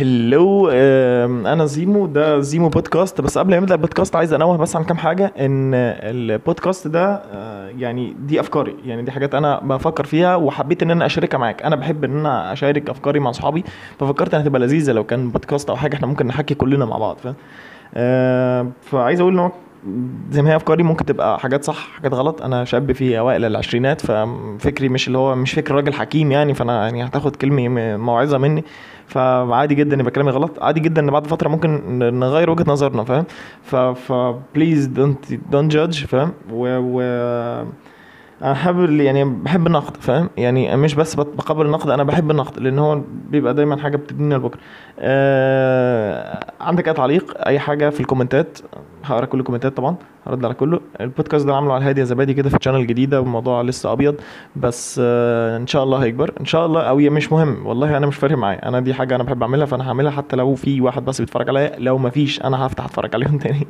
هلو آم، أنا زيمو ده زيمو بودكاست. بس قبل ما نبدأ البودكاست عايز أنوه بس عن كام حاجة. إن البودكاست ده آه، يعني دي أفكاري. يعني دي حاجات أنا بفكر فيها وحبيت إن أنا أشاركها معاك. أنا بحب إن أنا أشارك أفكاري مع اصحابي ففكرت انها تبقى لذيذة لو كان بودكاست أو حاجة إحنا ممكن نحكي كلنا مع بعض فاهم؟ آه، فعايز أقول إن هو زي ما هي أفكاري ممكن تبقى حاجات صح حاجات غلط. أنا شاب في أوائل العشرينات ففكري مش اللي هو مش فكر راجل حكيم يعني فأنا يعني هتاخد كلمة موعظة مني. فعادي جدا يبقى كلامي غلط. عادي جدا إن بعد فترة ممكن نغير وجهة نظرنا فاهم؟ ف ف please don't don't judge فاهم؟ و, و أنا حابب يعني بحب النقد فاهم؟ يعني مش بس بقبل النقد أنا بحب النقد لأن هو بيبقى دايما حاجة بتدينا لبكرة. آه عندك أي تعليق؟ أي حاجة في الكومنتات؟ هقرا كل الكومنتات طبعا هرد على كله. البودكاست ده عامله على الهادي يا زبادي كده في channel جديدة والموضوع لسه أبيض. بس آه إن شاء الله هيكبر. إن شاء الله أو مش مهم. والله أنا مش فارق معايا. أنا دي حاجة أنا بحب أعملها فأنا هعملها حتى لو في واحد بس بيتفرج عليا. لو ما فيش أنا هفتح أتفرج عليهم تاني.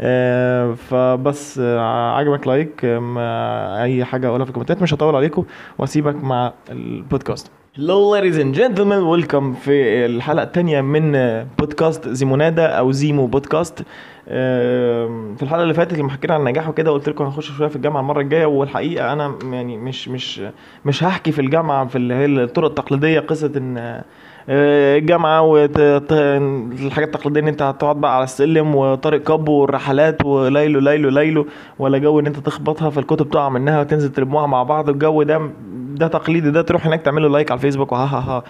آه فبس آه عجبك like أي حاجة أقولها في الكومنتات مش هطول عليكم وأسيبك مع البودكاست. Hello ladies and gentlemen welcome في الحلقة التانية من بودكاست زيمونادا أو زيمو بودكاست. في الحلقة اللي فاتت لما حكينا عن النجاح وكده قلت لكم هنخش شوية في الجامعة المرة الجاية. والحقيقة أنا يعني مش مش مش هحكي في الجامعة في اللي هي الطرق التقليدية قصة إن آه، الجامعة والحاجات التقليدية إن أنت هتقعد بقى على السلم وطارق كابو والرحلات وليلو ليلو ليلو ولا جو إن أنت تخبطها في الكتب تقع منها وتنزل تلموها مع بعض. الجو ده ده تقليدي ده تروح هناك تعمل له like على الفيسبوك وها ها ها.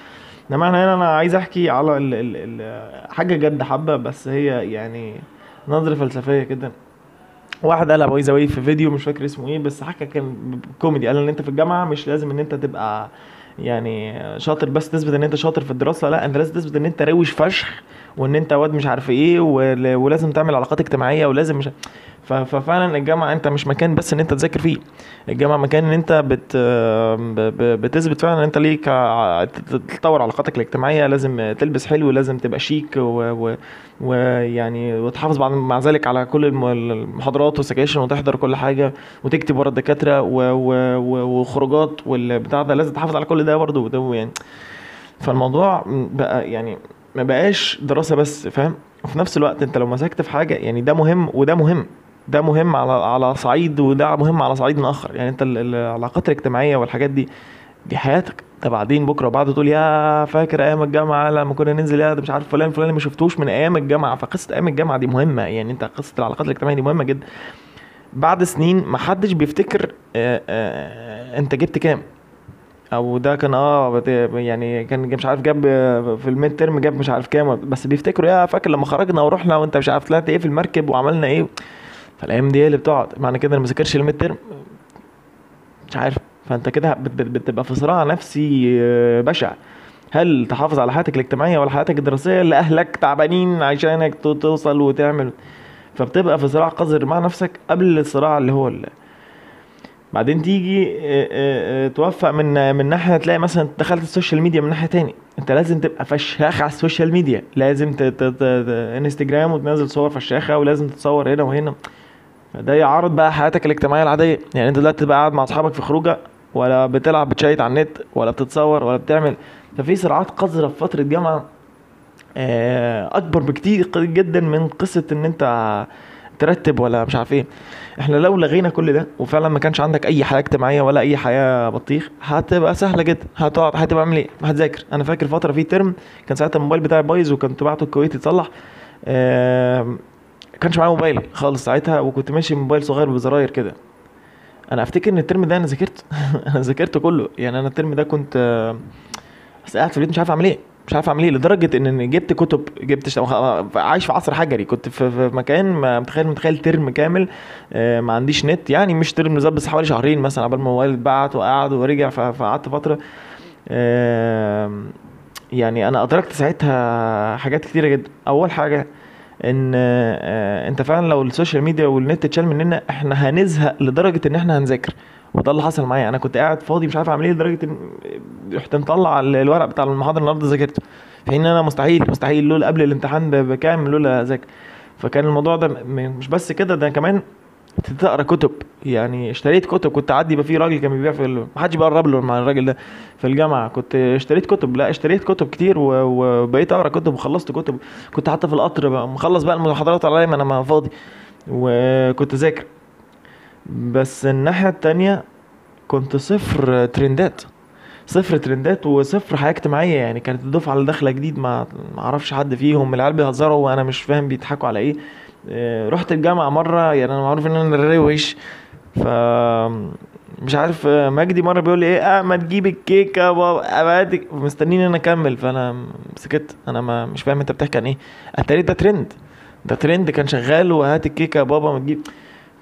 إنما أنا هنا أنا عايز أحكي على ال ال ال حاجة جد حبه بس هي يعني نظرة فلسفية كده. واحد قالها باي في فيديو مش فاكر اسمه إيه بس حكى كان كوميدي. قال إن أنت في الجامعة مش لازم إن أنت تبقى يعني شاطر بس تثبت إن أنت شاطر في الدراسة لأ أنت لازم تثبت إن أنت روش فشخ وإن أنت واد مش عارف إيه ول- ولازم تعمل علاقات اجتماعية ولازم مش ففعلا الجامعة أنت مش مكان بس إن أنت تذاكر فيه. الجامعة مكان إن أنت بت بتثبت فعلا إن أنت ليك تطور علاقاتك الاجتماعية لازم تلبس حلو لازم تبقى شيك و- و- ويعني وتحافظ بعد مع ذلك على كل الم- المحاضرات والسكاشن وتحضر كل حاجة وتكتب ورا الدكاترة و- و- و- وخروجات والبتاع ده لازم تحافظ على كل ده برضه. يعني فالموضوع بقى يعني ما بقاش دراسة بس فاهم؟ وفي نفس الوقت انت لو مسكت في حاجة يعني ده مهم وده مهم. ده مهم على على صعيد وده مهم على صعيد آخر. يعني انت ال- العلاقات الاجتماعية والحاجات دي دي حياتك. ده بعدين بكرة وبعده تقول يا فاكر أيام الجامعة لما كنا ننزل يا ده مش عارف فلان فلان ما شفتوش من أيام الجامعة. فقصة أيام الجامعة دي مهمة. يعني انت قصة العلاقات الاجتماعية دي مهمة جدا. بعد سنين ما حدش بيفتكر آه، آه، انت جبت كام. أو ده كان آه يعني كان مش عارف جاب في ال midterm جاب مش عارف كام بس بيفتكروا يا فاكر لما خرجنا ورحنا وانت مش عارف طلعت إيه في المركب وعملنا إيه؟ فالأيام دي اللي بتقعد. معنى كده أنا ما ذاكرش ال midterm. مش عارف. فأنت كده بت- بت- بتبقى في صراع نفسي آه، بشع. هل تحافظ على حياتك الاجتماعية ولا حياتك الدراسية؟ اللي أهلك تعبانين عشانك تو- توصل وتعمل. فبتبقى في صراع قذر مع نفسك قبل الصراع اللي هو اللي بعدين تيجي آه، آه، آه، توفق من من ناحية تلاقي مثلا دخلت ال social media من ناحية تاني. انت لازم تبقى فشاخ على ال social media. لازم انستجرام وتنزل صور فشاخة ولازم تتصور هنا وهنا. فده يعارض بقى حياتك الاجتماعية العادية. يعني انت دلوقتي تبقى قاعد مع اصحابك في خروجة ولا بتلعب بتشيت على النت ولا بتتصور ولا بتعمل. ففي صراعات قذرة في فترة جامعة أكبر بكتير جدا من قصة إن أنت ترتب ولا مش عارف إيه. إحنا لو لغينا كل ده وفعلا ما كانش عندك أي حياة اجتماعية ولا أي حياة بطيخ هتبقى سهلة جدا. هتقعد هتبقى عامل إيه؟ هتذاكر. أنا فاكر فترة في term كان ساعتها الموبايل بتاعي بايظ وكنت بعته الكويت يتصلح. آم، كانش معايا موبايل خالص ساعتها وكنت ماشي بموبايل صغير بزراير كده. أنا أفتكر إن ال term ده أنا ذاكرت أنا ذاكرته كله. يعني أنا ال term ده كنت آه، بس قاعد في البيت مش عارف أعمل إيه. مش عارف أعمل إيه لدرجة إن جبت كتب جبت ش- عايش في عصر حجري. كنت في, مكان ما متخيل متخيل term كامل آه، ما عنديش نت. يعني مش term بالظبط بس حوالي شهرين مثلا قبل ما الموبايل اتبعت وقعد ورجع فقعدت فترة. يعني أنا أدركت ساعتها حاجات كتيرة جدا أول حاجة إن آه، أنت فعلا لو ال social media والنت اتشال مننا إحنا هنزهق لدرجة إن إحنا هنذاكر. وده اللي حصل معايا. أنا كنت قاعد فاضي مش عارف أعمل إيه لدرجة إن رحت مطلع ال- الورق بتاع المحاضره النهارده ذاكرته. في حين إن أنا مستحيل مستحيل. لولا قبل الامتحان بكام لولا أذاكر. فكان الموضوع ده مش بس كده ده كمان اقرا كتب. يعني اشتريت كتب. كنت أعدي يبقى في راجل كان بيبيع في. ما حدش بيقرب له مع الراجل ده في الجامعة. كنت اشتريت كتب. لا اشتريت كتب كتير. وبقيت أقرأ كتب وخلصت كتب. كنت حتى في القطر بقى. مخلص بقى المحاضرات عليا ما أنا ما فاضي. وكنت ذاكر بس الناحية التانية كنت صفر ترندات. صفر ترندات وصفر حياة اجتماعية يعني كانت الدفعه اللي داخله جديد ما ما أعرفش حد فيهم العيال بيهزروا وأنا مش فاهم بيضحكوا على إيه. آه، رحت الجامعة مرة يعني أنا معروف إن أنا روش ف مش عارف آه، مجدي مرة بيقول لي إيه آه ما تجيب الكيكة يا بابا أبعدك. مستنيني أنا أكمل. فأنا سكت. أنا ما مش فاهم أنت بتحكي عن إيه. أتاري ده ترند. ده ترند كان شغال وهات الكيكة يا بابا ما تجيب.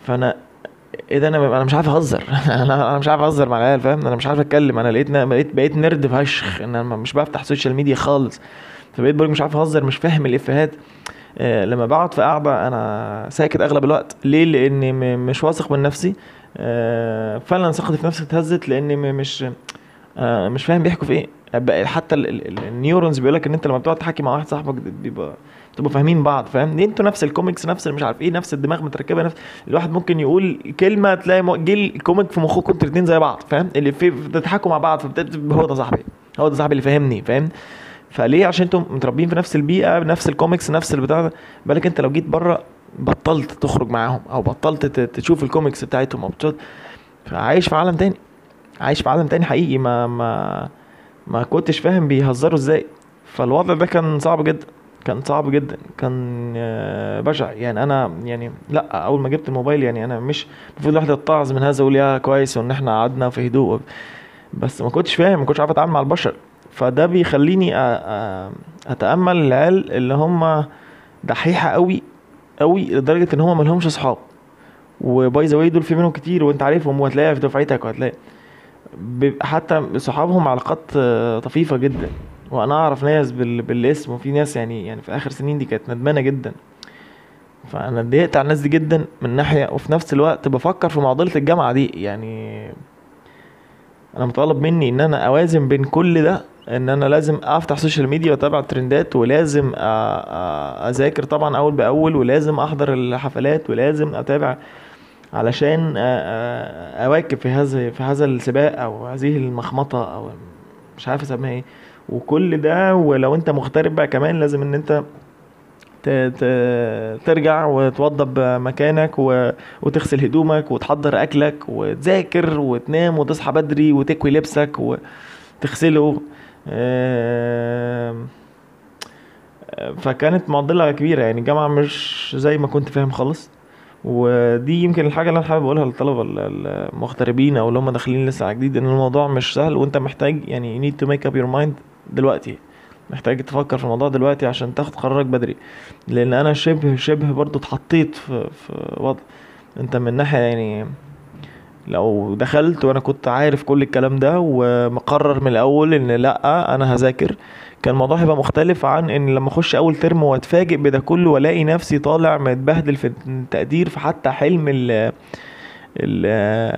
فأنا إيه ده أنا أنا مش عارف اهزر. أنا أنا مش عارف اهزر مع العيال فاهم؟ أنا مش عارف اتكلم. أنا لقيت بقيت بقيت nerd فشخ. ان أنا مش بفتح social media خالص. فبقيت بقول مش عارف اهزر مش فاهم الإفيهات. آه، لما بقعد في قعده أنا ساكت أغلب الوقت. ليه؟ لأني مش واثق من نفسي. آه، فعلا ثقتي في نفسي اتهزت لأني مش آه، مش فاهم بيحكوا في إيه. حتى ال- ال- ال- ال neurons بيقول لك إن أنت لما بتقعد تحكي مع واحد صاحبك بيبقى بتبقوا فاهمين بعض فاهم؟ أنتوا نفس الكوميكس نفس مش عارف إيه نفس الدماغ متركبة نفس الواحد ممكن يقول كلمة تلاقي م- جه ال comic في مخكم أنتوا الاثنين زي بعض فاهم؟ اللي في بتضحكوا مع بعض هو ده صاحبي هو ده صاحبي اللي فاهمني فاهم؟ فليه؟ عشان أنتم متربيين في نفس البيئة نفس الكوميكس نفس البتاع ده. بالك انت لو جيت بره بطلت تخرج معاهم أو بطلت تشوف الكوميكس بتاعتهم أو بتشوف فعايش في عالم تاني عايش في عالم تاني حقيقي ما ما ما كنتش فاهم بيهزروا إزاي. فالوضع ده كان صعب جدا. كان صعب جدا كان آه، بشع. يعني أنا يعني لا أول ما جبت الموبايل يعني أنا مش المفروض الواحد يتعظ من هذا ويقول يا كويس وإن إحنا قعدنا في هدوء. بس ما كنتش فاهم ما كنتش عارف أتعامل مع البشر. فده بيخليني أ- أ- أتأمل العيال اللي هم دحيحة قوي قوي لدرجة إن هم مالهمش أصحاب. وباي ذا واي دول في منهم كتير وأنت عارفهم وهتلاقيها في دفعتك وهتلاقي. حتى صحابهم علاقات آه، طفيفة جدا. وأنا أعرف ناس بال... بالاسم وفي ناس يعني يعني في آخر سنين دي كانت ندمانة جدا. فأنا اتضايقت على الناس دي جدا من ناحية وفي نفس الوقت بفكر في معضلة الجامعة دي. يعني أنا مطالب مني إن أنا أوازن بين كل ده إن أنا لازم أفتح social media وأتابع الترندات ولازم أذاكر طبعا أول بأول ولازم أحضر الحفلات ولازم أتابع علشان أواكب في هذا في هذا السباق أو هذه المخمطة أو مش عارف اسميها إيه. وكل ده ولو انت مغترب بقى كمان لازم ان انت ترجع وتوضب مكانك. وتغسل هدومك وتحضر أكلك وتذاكر وتنام وتصحى بدري وتكوي لبسك وتغسله. فكانت معضلة كبيرة يعني. الجامعة مش زي ما كنت فاهم خالص. ودي يمكن الحاجة اللي أنا حابب أقولها للطلبة ال- المغتربين أو اللي هم داخلين لسه على جديد إن الموضوع مش سهل وأنت محتاج يعني you need to make up your mind دلوقتي. محتاج تفكر في الموضوع دلوقتي عشان تاخد قرارك بدري. لأن أنا شبه شبه برضو اتحطيت في في وضع. أنت من ناحية يعني لو دخلت وأنا كنت عارف كل الكلام ده ومقرر من الأول إن لأ أنا هذاكر كان الموضوع هيبقى مختلف عن إن لما أخش أول ترم وأتفاجئ بده كله وألاقي نفسي طالع متبهدل في التقدير في حتى حلم ال ال-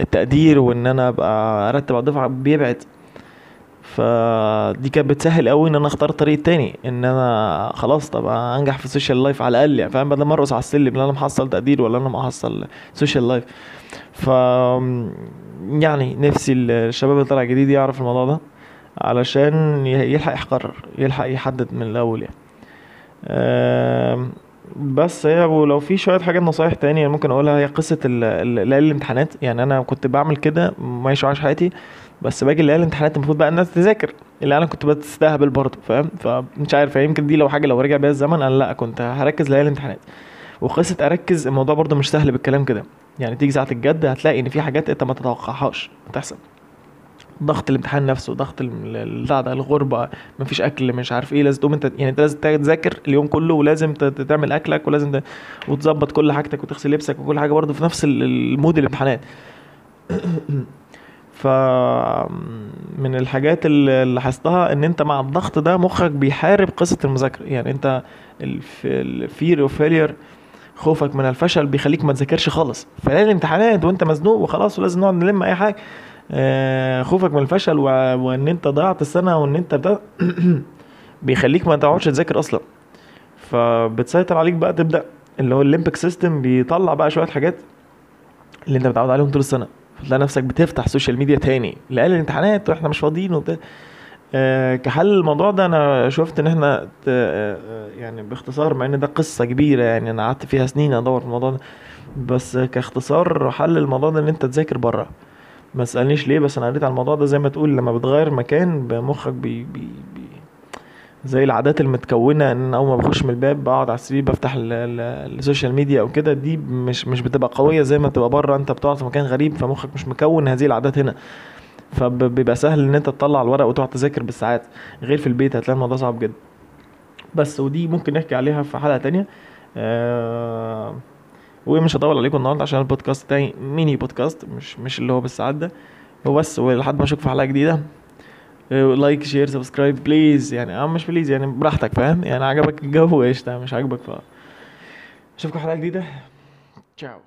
التقدير وإن أنا أبقى أرتب على الدفعه بيبعد. فدي كانت بتسهل قوي إن أنا أختار طريق تاني إن أنا خلاص طب أنجح في ال social life على الأقل يعني فاهم؟ بدل ما أرقص على السلم لا أنا محصل تقدير ولا أنا محصل social life ف يعني نفسي الشباب اللي طالع جديد يعرف الموضوع ده علشان يلحق يقرر يلحق يحدد من الأول يعني. بس هي ولو في شوية حاجات نصايح تانية ممكن أقولها هي قصة الامتحانات. يعني أنا كنت بعمل كده ماشي عايش حياتي. بس باجي ليالي الامتحانات المفروض بقى الناس تذاكر. اللي أنا كنت بستهبل برضه فاهم؟ فمش عارف يمكن دي لو حاجة لو رجع بيها الزمن أنا لأ كنت هركز ليالي الامتحانات. وقصه أركز الموضوع برضه مش سهل بالكلام كده. يعني تيجي ساعة الجد هتلاقي إن في حاجات أنت ما تتوقعهاش هتحصل ضغط الامتحان نفسه ضغط بتاع الغربة مفيش أكل مش عارف إيه لازم تقوم أنت يعني أنت لازم تذاكر اليوم كله ولازم تعمل أكلك ولازم وتظبط كل حاجتك وتغسل لبسك وكل حاجة برضه في نفس ال- ال mood الامتحانات. ف من الحاجات اللي لاحظتها إن أنت مع الضغط ده مخك بيحارب قصة المذاكرة. يعني أنت ال fear of failure خوفك من الفشل بيخليك ما تذاكرش خالص. فلاقي الامتحانات وأنت مزنوق وخلاص ولازم نقعد نلم أي حاجة. آه، خوفك من الفشل. وإن أنت ضيعت السنة وإن أنت بتا... بيخليك ما تقعدش تذاكر أصلا. فبتسيطر عليك بقى تبدأ اللي هو ال limbic system بيطلع بقى شوية حاجات اللي أنت متعود عليهم طول السنة. فتلاقي نفسك بتفتح social media تاني. لقال الامتحانات وإحنا مش فاضيين وبتاع. آه كحل الموضوع ده أنا شفت إن إحنا آه آه، يعني باختصار مع إن ده قصة كبيرة يعني أنا قعدت فيها سنين أدور في الموضوع ده. بس كاختصار حل الموضوع ده إن أنت تذاكر بره ما تسألنيش ليه بس أنا قريت على الموضوع ده زي ما تقول لما بتغير مكان بمخك بي بي بي زي العادات المتكونة إن أول ما بخش من الباب بقعد على السرير بفتح ال- ال- ال social media أو كده دي مش مش بتبقى قوية زي ما بتبقى بره. أنت بتقعد في مكان غريب فمخك مش مكون هذه العادات هنا. فبيبقى سهل إن أنت تطلع الورق وتقعد تذاكر بالساعات. غير في البيت هتلاقي الموضوع صعب جدا. بس ودي ممكن نحكي عليها في حلقة تانية. آه ومش هطول عليكم النهارده عشان البودكاست بتاعي mini podcast مش مش اللي هو بالساعات ده. وبس ولحد ما أشوفكم في حلقة جديدة. like share subscribe please يعني آه مش please يعني براحتك فاهم؟ يعني عجبك الجو قشطة مش عاجبك ف أشوفكم حلقة جديدة. تشاو